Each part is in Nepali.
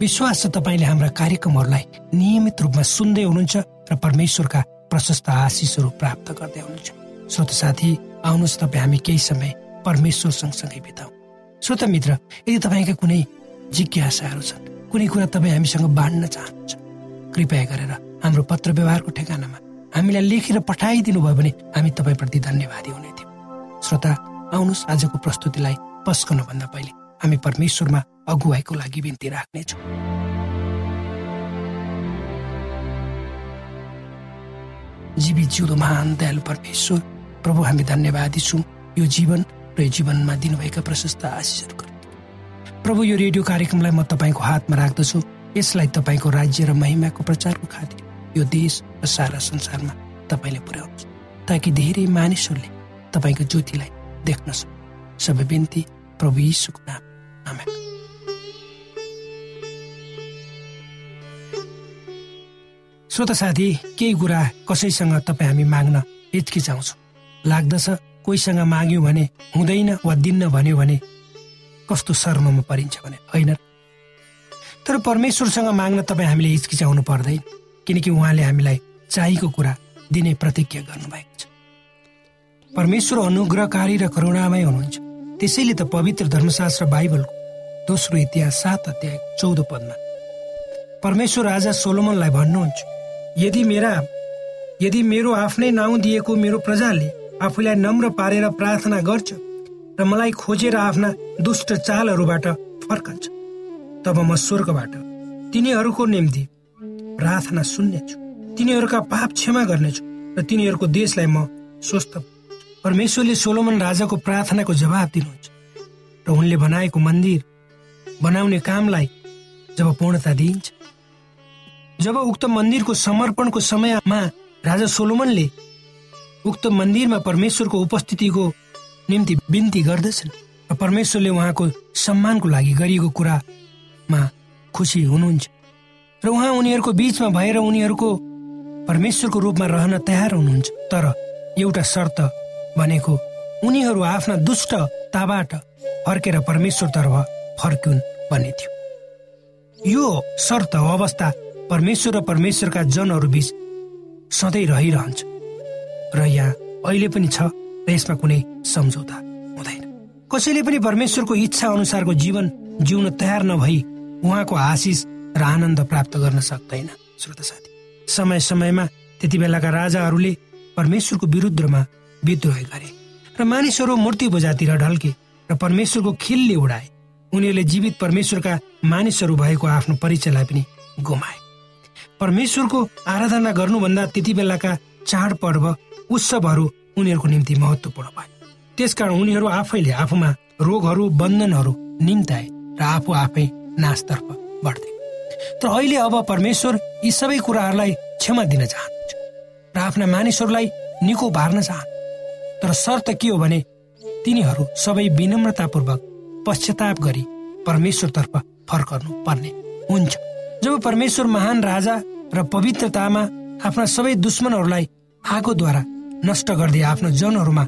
विश्वास छ तपाईँले हाम्रा कार्यक्रमहरूलाई नियमित रूपमा सुन्दै हुनुहुन्छ र परमेश्वरका प्रशस्त आशिषहरू प्राप्त गर्दै हुनुहुन्छ। श्रोत साथी आउनुहोस् तपाईँ हामी केही समय परमेश्वर सँगसँगै बिताउ। श्रोत मित्र यदि तपाईँका कुनै जिज्ञासाहरू छन् कुनै कुरा तपाईँ हामीसँग बाँड्न चाहनुहुन्छ कृपया गरेर हाम्रो पत्र व्यवहारको ठेगानामा हामीलाई लेखेर पठाइदिनु भयो भने हामी तपाईँप्रति धन्यवादी हुने थियौँ। श्रोता आउनुहोस् आजको प्रस्तुतिलाई पस्कनुभन्दा पहिले हामी परमेश्वरमा अगुवाईको लागि बिन्ती राख्नेछौँ। जीवी जिउँदो महान दयालु परमेश्वर प्रभु हामी धन्यवादी छौँ। यो जीवन र यो जीवनमा दिनुभएका प्रशस्त आशिषहरू प्रभु यो रेडियो कार्यक्रमलाई म तपाईँको हातमा राख्दछु। यसलाई तपाईँको राज्य र महिमाको प्रचारको खातिर यो देश र सारा संसारमा तपाईँले पुर्याउनुहोस् ताकि धेरै मानिसहरूले तपाईँको ज्योतिलाई देख्न सक्छ सबै बिन्ती प्रभु यीशुको नाम आमेन श्रोता साथी केही कुरा कसैसँग तपाईँ हामी माग्न हिचकिचाउँछौँ लाग्दछ कोहीसँग माग्यौँ भने हुँदैन वा दिन्न भन्यो भने कस्तो शर्ममा परिन्छ भने होइन तर परमेश्वरसँग माग्न तपाईँ हामीले हिचकिचाउनु पर्दैन किनकि उहाँले हामीलाई चाहिएको कुरा दिने प्रतिज्ञा गर्नुभएको छ परमेश्वर अनुग्रहकारी र करुणामय हुनुहुन्छ त्यसैले त पवित्र धर्मशास्त्र बाइबलको दोस्रो इतिहास सात अध्याय चौध पदमा। परमेश्वर राजा सोलोमनलाई भन्नुहुन्छ यदि मेरा यदि मेरो आफ्नै नाउँ दिएको मेरो प्रजाले आफूलाई नम्र पारेर प्रार्थना गर्छ र मलाई खोजेर आफ्ना दुष्ट चालहरूबाट फर्कन्छ तब म स्वर्गबाट तिनीहरूको निम्ति प्रार्थना सुन्नेछु। तिनीहरूका पाप क्षमा गर्नेछु र तिनीहरूको देशलाई म स्वस्थ परमेश्वरले सोलोमन राजाको प्रार्थनाको जवाब दिनुहुन्छ र उनले बनाएको मन्दिर बनाउने कामलाई जब पूर्णता दिइन्छ। जब उक्त मन्दिरको समर्पणको समयमा राजा सोलोमनले उक्त मन्दिरमा परमेश्वरको उपस्थितिको निम्ति बिन्ती गर्दछन् र परमेश्वरले उहाँको सम्मानको लागि गरिएको कुरामा खुसी हुनुहुन्छ। र उहाँ उनीहरूको बिचमा भएर उनीहरूको परमेश्वरको रूपमा रहन तयार हुनुहुन्छ। तर एउटा शर्त भनेको उनीहरू आफ्ना दुष्टताबाट फर्केर परमेश्वरतर्फ फर्कुन्। भन्ने थियो। यो शर्त अवस्था परमेश्वर र परमेश्वरका जनहरू बिच सधैँ रहिरहन्छ। र यहाँ अहिले पनि छ र यसमा कुनै सम्झौता हुँदैन। कसैले पनि परमेश्वरको इच्छा अनुसारको जीवन जिउन तयार नभई उहाँको आशिष र आनन्द प्राप्त गर्न सक्दैन। श्रोता साथी समय समयमा त्यति बेलाका राजाहरूले परमेश्वरको विरुद्धमा विद्रोह गरे। र मानिसहरू मूर्ति बजातिर ढल्के र परमेश्वरको खिलले उडाए। उनीहरूले जीवित परमेश्वरका मानिसहरू भएको आफ्नो परिचयलाई पनि गुमाए। परमेश्वरको आराधना गर्नुभन्दा त्यति बेलाका चाडपर्व उत्सवहरू उनीहरूको निम्ति महत्वपूर्ण भए। त्यसकारण उनीहरू आफैले आफूमा रोगहरू बन्धनहरू निम्ताए र आफू आफै नाशतर्फ बढ्थे। तर अहिले अब परमेश्वर यी सबै कुराहरूलाई क्षमा दिन चाहनुहुन्छ र आफ्ना मानिसहरूलाई निको बार्न चाहनु तर शर्त के हो भने तिनीहरू सबै विनम्रतापूर्वक पश्चाताप गरी परमेश्वरतर्फ फर्कनु पर्ने हुन्छ। जब परमेश्वर महान राजा र पवित्रतामा आफ्ना सबै दुश्मनहरूलाई आगोद्वारा नष्ट गर्दै आफ्नो जनहरूमा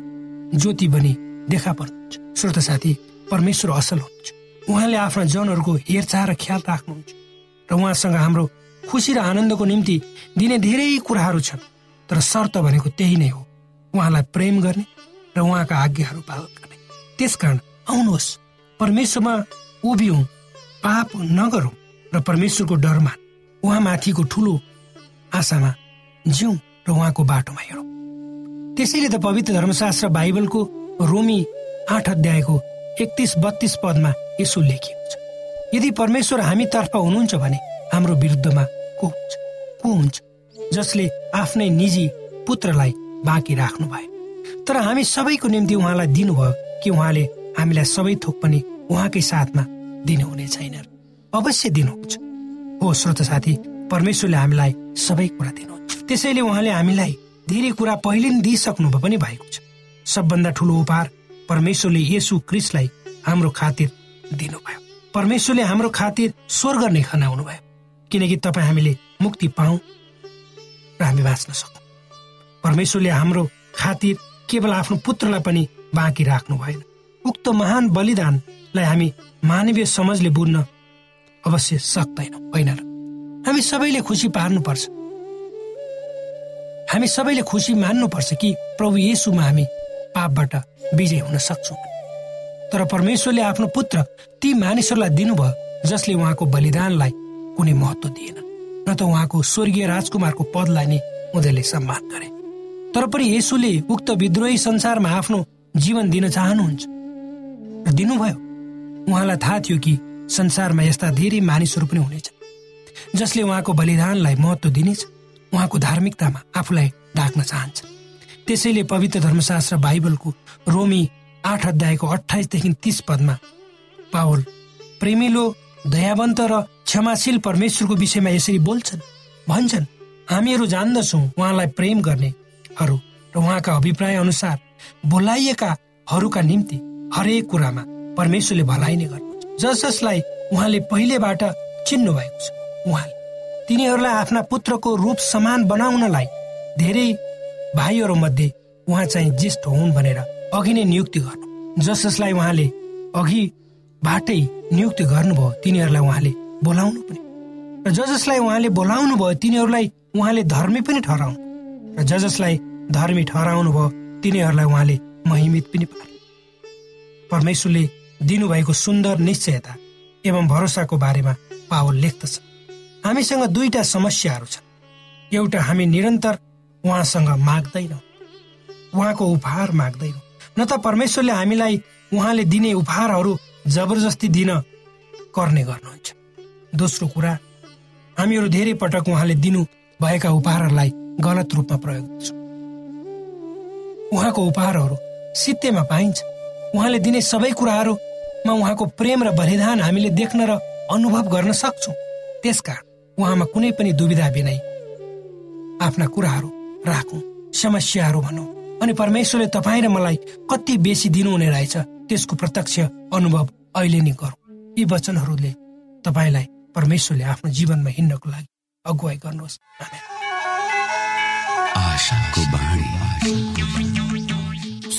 ज्योति बनी देखा पर्नुहुन्छ। श्रोत साथी परमेश्वर असल हुनुहुन्छ। उहाँले आफ्ना जनहरूको हेरचाह र ख्याल राख्नुहुन्छ र उहाँसँग हाम्रो खुसी र आनन्दको निम्ति दिने धेरै कुराहरू छन्। तर शर्त भनेको त्यही नै हो। उहाँलाई प्रेम गर्ने र उहाँका आज्ञाहरू पालन गर्ने। त्यसकारण आउनुहोस्। परमेश्वरमा उभियौँ पाप नगरौँ र परमेश्वरको डरमा उहाँ माथिको ठुलो आशामा जिउँ र उहाँको बाटोमा हिँडौँ त्यसैले त पवित्र धर्मशास्त्र बाइबलको रोमी आठ अध्यायको एकतिस बत्तीस पदमा यसो लेखिएको छ। यदि परमेश्वर हामीतर्फ हुनुहुन्छ भने हाम्रो विरुद्धमा को हुन्छ? को हुन्छ? जसले आफ्नै निजी पुत्रलाई बाँकी राख्नु भयो तर हामी सबैको निम्ति उहाँलाई दिनुभयो कि उहाँले हामीलाई सबै थोक पनि उहाँकै साथमा दिनुहुने छैन। अवश्य दिनुहुन्छ। हो श्रोत साथी परमेश्वरले हामीलाई सबै कुरा दिनुहुन्छ। त्यसैले उहाँले हामीलाई धेरै कुरा पहिले नै दिइसक्नु पनि भएको छ। सबभन्दा ठुलो उपहार परमेश्वरले यसु क्रिस्टलाई हाम्रो खातिर दिनुभयो। परमेश्वरले हाम्रो खातिर स्वर्ग नै खनाउनु भयो। किनकि तपाईँ हामीले मुक्ति पाऊ र हामी बाँच्न सकौँ परमेश्वरले हाम्रो खातिर केवल आफ्नो पुत्रलाई पनि बाँकी राख्नु भएन। उक्त महान बलिदानलाई हामी मानवीय समाजले बुझ्न अवश्य सक्दैनौँ होइन र। हामी सबैले खुसी पार्नुपर्छ। हामी सबैले खुसी मान्नुपर्छ कि प्रभु येसुमा हामी पापबाट विजय हुन सक्छौँ। तर परमेश्वरले आफ्नो पुत्र ती मानिसहरूलाई दिनुभयो जसले उहाँको बलिदानलाई कुनै महत्व दिएन। न त उहाँको स्वर्गीय राजकुमारको पदलाई नै उनीहरूले सम्मान गरे। तर पनि यसुले उक्त विद्रोही संसारमा आफ्नो जीवन दिन चाहनुहुन्छ। दिनुभयो। उहाँलाई थाहा थियो कि संसारमा यस्ता धेरै मानिसहरू पनि हुनेछ जसले उहाँको बलिदानलाई महत्व दिनेछ उहाँको धार्मिकतामा आफूलाई ढाक्न चाहन्छ। त्यसैले पवित्र धर्मशास्त्र बाइबलको रोमी आठ अध्यायको अठाइसदेखि तीस पदमा पावल प्रेमिलो दयावन्त र क्षमाशील परमेश्वरको विषयमा यसरी बोल्छन् भन्छन् हामीहरू जान्दछौँ उहाँलाई प्रेम गर्नेहरू र उहाँका अभिप्राय अनुसार बोलाइएकाहरूका निम्ति हरेक कुरामा परमेश्वरले भलाइ नै गर्नुहुन्छ। जस जसलाई उहाँले पहिलेबाट चिन्नु भएको छ उहाँले। तिनीहरूलाई आफ्ना पुत्रको रूप समान बनाउनलाई धेरै भाइहरू मध्ये उहाँ चाहिँ ज्येष्ठ हुन् भनेर अघि नै नियुक्ति गर्नु। जस जसलाई उहाँले अघिबाटै नियुक्ति गर्नुभयो तिनीहरूलाई उहाँले बोलाउनु पनि। र ज जसलाई उहाँले बोलाउनु भयो तिनीहरूलाई उहाँले धर्मी पनि ठहराउनु। र ज जसलाई धर्मी ठहराउनु भयो तिनीहरूलाई उहाँले महिमित पनि पार्नु। परमेश्वरले दिनुभएको सुन्दर निश्चयता एवं भरोसाको बारेमा पावल लेख्दछ। हामीसँग दुईटा समस्याहरू छन्। एउटा हामी निरन्तर उहाँसँग माग्दैनौँ। उहाँको उपहार माग्दैनौँ। न त परमेश्वरले हामीलाई उहाँले दिने उपहारहरू जबरजस्ती दिन गर्ने गर्नुहुन्छ। दोस्रो कुरा हामीहरू धेरै पटक उहाँले दिनु भएका उपहारहरूलाई गलत रूपमा प्रयोग गर्छौँ। उहाँको उपहारहरू सित्तेमा पाइन्छ। उहाँले दिने सबै कुराहरूमा उहाँको प्रेम र बलिदान हामीले देख्न र अनुभव गर्न सक्छौँ। त्यसकारण उहाँमा कुनै पनि दुविधा बिनै आफ्ना कुराहरू राखौँ समस्याहरू भनौँ। अनि परमेश्वरले तपाईँ र मलाई कति बेसी दिनुहुने रहेछ त्यसको प्रत्यक्ष अनुभव अहिले नै गरौँ। यी वचनहरूले तपाईँलाई परमेश्वरले आफ्नो जीवनमा हिँड्नको लागि अगुवाई गर्नुहोस्।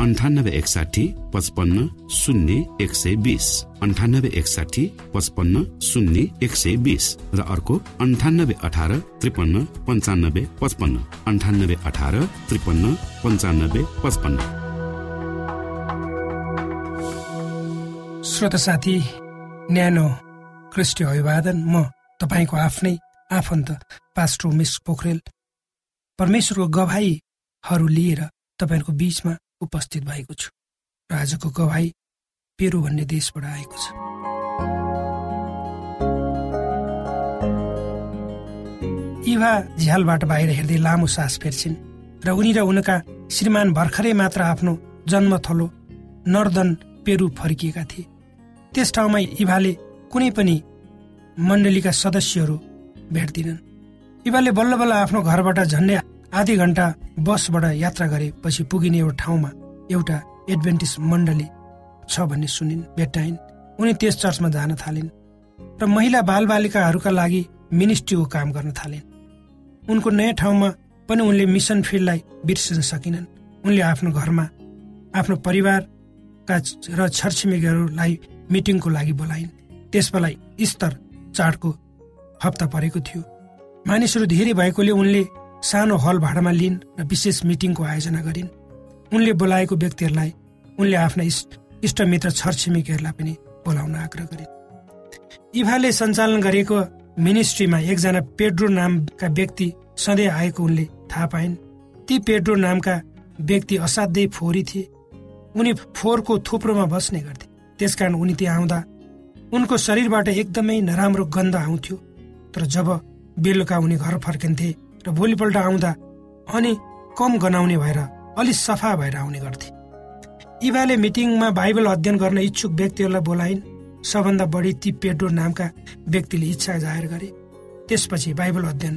अन्ठानब्बे एकसाठी पचपन्न शून्य एक सय बिस। अन्ठानब्बे एकसाठी पचपन्न शून्य एक सय बिस। र अर्को अन्ठानब्बे अठार त्रिपन्न पन्चानब्बे पचपन्न। अन्ठानब्बे अठार त्रिपन्न पन्चानब्बे पचपन्न। श्रोत साथी न्यानो क्रिस्टी अभिवादन। म तपाईँको आफ्नै आफन्त पास्टर उमेश पोखरेल। परमेश्वरको गवाईहरू लिएर तपाईँहरूको बिचमा उपस्थित भएको छु। र आजको गवाई पेरु भन्ने देशबाट आएको छ। इभा झ्यालबाट बाहिर हेर्दै लामो सास फेर्छिन् र उनी र उनका श्रीमान भर्खरै मात्र आफ्नो जन्मथलो नर्दन पेरु फर्किएका थिए। त्यस ठाउँमा इभाले कुनै पनि मण्डलीका सदस्यहरू भेट्दिनन्। इभाले बल्ल बल्ल आफ्नो घरबाट झन्डै आधी घन्टा बसबाट यात्रा गरेपछि पुगिने एउटा ठाउँमा एउटा एडभेन्टिस मण्डली छ भन्ने सुनिन् भेट्टाइन्। उनी त्यस चर्चमा जान थालिन् र महिला बालबालिकाहरूका लागि मिनिस्ट्रीको काम गर्न थालिन्। उनको नयाँ ठाउँमा पनि उनले मिसन फिल्डलाई बिर्सिन सकिनन्। उनले आफ्नो घरमा आफ्नो परिवारका र छरछिमेकीहरूलाई मिटिङको लागि बोलाइन्। त्यसबेला स्तर चाडको हप्ता परेको थियो। मानिसहरू धेरै भएकोले उनले सानो हल भाडामा लिइन् र विशेष मिटिङको आयोजना गरिन्। उनले बोलाएको व्यक्तिहरूलाई उनले आफ्ना इष्टमित्र छरछिमेकीहरूलाई पनि बोलाउन आग्रह गरिन्। इभाले सञ्चालन गरेको मिनिस्ट्रीमा एकजना पेड्रो नामका व्यक्ति सधैँ आएको उनले थाहा पाइन्। ती पेड्रो नामका व्यक्ति असाध्यै फोहोरी थिए। उनी फोहोरको थुप्रोमा बस्ने गर्थे। त्यसकारण उनी त्यहाँ आउँदा उनको शरीरबाट एकदमै नराम्रो गन्ध आउँथ्यो। तर जब बेलुका उनी घर फर्किन्थे र भोलिपल्ट आउँदा अनि कम गनाउने भएर अलि सफा भएर आउने गर्थे। इभाले मिटिङमा बाइबल अध्ययन गर्न इच्छुक व्यक्तिहरूलाई बोलाइन्। सबभन्दा बढी ती पेड्रो नामका व्यक्तिले इच्छा जाहेर गरे। त्यसपछि बाइबल अध्ययन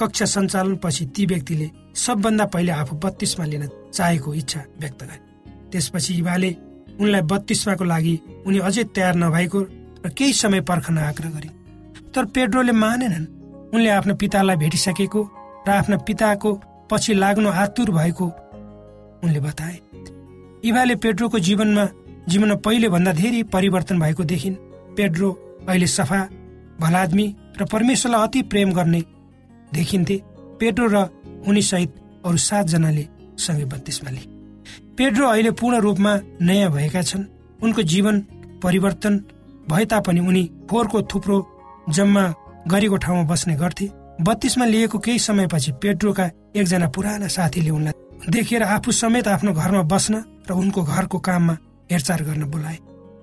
कक्षा सञ्चालन पछि ती व्यक्तिले सबभन्दा पहिले आफू बत्तीसमा लिन चाहेको इच्छा व्यक्त गरे। त्यसपछि इभाले उनलाई बत्तीसमाको लागि उनी अझै तयार नभएको र केही समय पर्खन आग्रह गरे। तर पेड्रोले मानेनन् उनले आफ्नो पितालाई भेटिसकेको र आफ्ना पिताको पछि लाग्नु आतुर भएको उनले बताए इभाले पेड्रोको जीवनमा जीवनमा पहिले भन्दा धेरै परिवर्तन भएको देखिन्। पेड्रो अहिले सफा भलादमी र परमेश्वरलाई अति प्रेम गर्ने देखिन्थे। पेड्रो र उनी सहित अरू सातजनाले सँगै बत्तीसमा लिए पेड्रो अहिले पूर्ण रूपमा नयाँ भएका छन्। उनको जीवन परिवर्तन भए तापनि उनी फोहोरको थुप्रो जम्मा गरेको ठाउँमा बस्ने गर्थे। बत्तीसमा लिएको केही समयपछि पेड्रोका एकजना पुराना साथीले उनलाई देखेर आफू समेत आफ्नो घरमा बस्न र उनको घरको काममा हेरचाह गर्न बोलाए।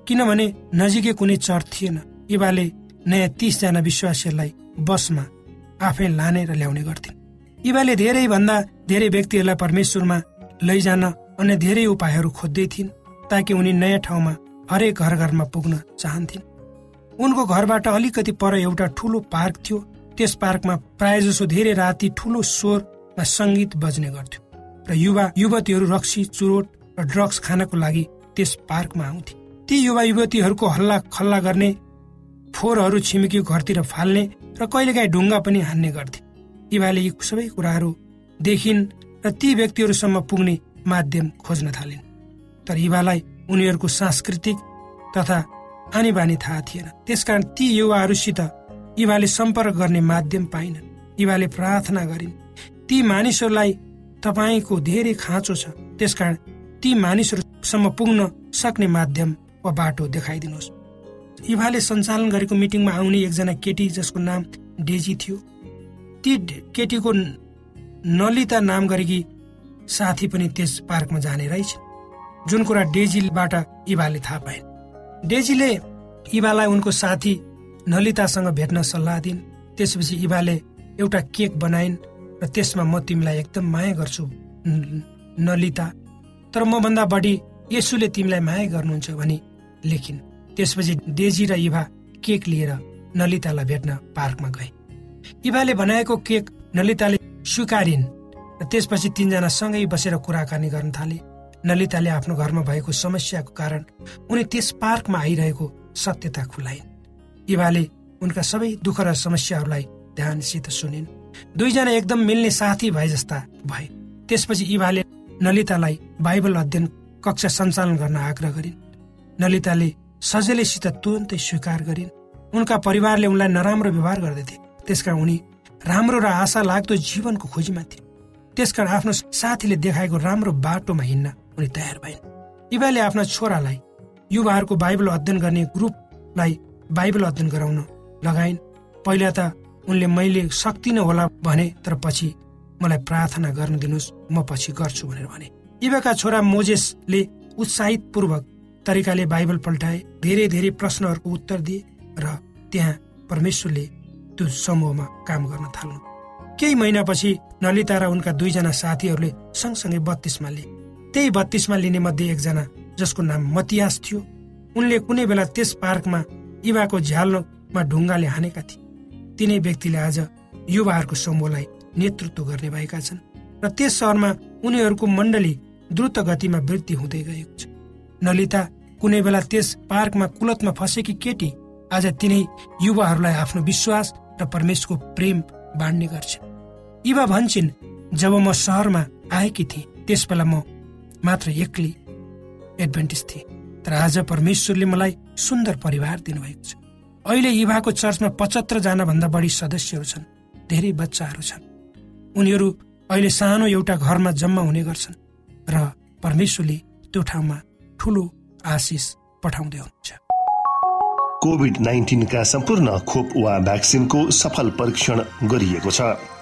किनभने नजिकै कुनै चर्च थिएन। इबाले नयाँ तिसजना विश्वासीहरूलाई बसमा आफै लाने र ल्याउने गर्थिन्। इबाले धेरै भन्दा धेरै व्यक्तिहरूलाई परमेश्वरमा लैजान अन्य धेरै उपायहरू खोज्दै थिइन् ताकि उनी नयाँ ठाउँमा हरेक घर घरमा पुग्न चाहन्थिन्। उनको घरबाट अलिकति पर एउटा ठुलो पार्क थियो। त्यस पार्कमा प्राय जसो धेरै राति ठुलो वा सङ्गीत बज्ने गर्थ्यो र युवा युवतीहरू रक्सी चुरोट र ड्रग्स खानको लागि त्यस पार्कमा आउँथे। ती युवा युवतीहरूको हल्ला खल्ला गर्ने फोहोरहरू छिमेकी घरतिर फाल्ने र कहिलेकाहीँ ढुङ्गा पनि हान्ने गर्थे। इभाले यी सबै कुराहरू देखिन् र ती व्यक्तिहरूसम्म पुग्ने माध्यम खोज्न थालिन्। तर इभालाई उनीहरूको सांस्कृतिक तथा आनी बानी थाहा थिएन। त्यसकारण ती युवाहरूसित इभाले सम्पर्क गर्ने माध्यम पाइनन् इभाले प्रार्थना गरिन्। ती मानिसहरूलाई तपाईँको धेरै खाँचो छ। त्यसकारण ती मानिसहरूसम्म पुग्न सक्ने माध्यम वा बाटो देखाइदिनुहोस्। इभाले सञ्चालन गरेको मिटिङमा आउने एकजना केटी जसको नाम डेजी थियो। ती केटीको नलिता नाम गरेकी साथी पनि त्यस पार्कमा जाने रहेछ। जुन कुरा डेजीबाट इभाले थाहा पाइन्। डेजीले इभालाई उनको साथी नलितासँग भेट्न सल्लाह दिन्। त्यसपछि इभाले एउटा केक बनाइन् र त्यसमा म तिमीलाई एकदम माया गर्छु नलिता। तर मभन्दा बढी यसुले तिमीलाई माया गर्नुहुन्छ भने लेखिन्। त्यसपछि डेजी र इभा केक लिएर नलितालाई भेट्न पार्कमा गए। इभाले बनाएको केक नलिताले स्वीकारिन् र त्यसपछि तिनजना सँगै बसेर कुराकानी गर्न थाले। नलिताले आफ्नो घरमा भएको समस्याको कारण उनी त्यस पार्कमा आइरहेको सत्यता खुलाइन्। इभाले उनका सबै दुःख र समस्याहरूलाई ध्यानसित सुनिन्। दुईजना एकदम मिल्ने साथी भए जस्ता भए। त्यसपछि इभाले नलितालाई बाइबल अध्ययन कक्षा सञ्चालन गर्न आग्रह गरिन्। नलिताले सजिलैसित तुरन्तै स्वीकार गरिन्। उनका परिवारले उनलाई नराम्रो व्यवहार गर्दथे त्यसकारण उनी राम्रो र आशा लाग्दो जीवनको खोजीमा थिए। त्यसकारण आफ्नो साथीले देखाएको राम्रो बाटोमा हिँड्न उनी तयार भइन्। इभाले आफ्ना छोरालाई युवाहरूको बाइबल अध्ययन गर्ने ग्रुपलाई बाइबल अध्ययन गराउन लगाइन्। पहिला त उनले मैले सक्दिनँ होला भने तर पछि मलाई प्रार्थना गर्न दिनुहोस् म पछि गर्छु भनेर भने। इभाका छोरा मोजेसले उत्साहित पूर्वक तरिकाले बाइबल पल्टाए धेरै धेरै प्रश्नहरूको उत्तर दिए र त्यहाँ परमेश्वरले त्यो समूहमा काम गर्न थाल्नु। केही महिनापछि नलिता र उनका दुईजना साथीहरूले सँगसँगै बत्तीसमा लिए। त्यही बत्तीसमा लिने मध्ये एकजना जसको नाम मतियास थियो उनले कुनै बेला त्यस पार्कमा इभाको झ्यालमा ढुङ्गाले हानेका थिए। तिनै व्यक्तिले आज युवाहरूको समूहलाई नेतृत्व गर्ने भएका छन् र त्यस सहरमा उनीहरूको मण्डली द्रुत गतिमा वृद्धि हुँदै गएको छ। नलिता कुनै बेला त्यस पार्कमा कुलतमा फसेकी केटी आज तिनै युवाहरूलाई आफ्नो विश्वास र परमेशको प्रेम बाँड्ने गर्छन् युवा भन्छन् जब म सहरमा आएकी थिएँ त्यस बेला म मात्र एक्लै एडभान्टेज थिएँ तर आज परमेश्वरले मलाई सुन्दर परिवार दिनुभएको छ। अहिले युवाको चर्चमा पचहत्तर जना भन्दा बढी सदस्यहरू छन् धेरै बच्चाहरू छन्। उनीहरू अहिले सानो एउटा घरमा जम्मा हुने गर्छन् र परमेश्वरले त्यो ठाउँमा ठुलो आशिष पठाउँदै हुनुहुन्छ। कोभिड नाइन्टिनका सम्पूर्ण खोप वा भ्याक्सिनको सफल परीक्षण गरिएको छ।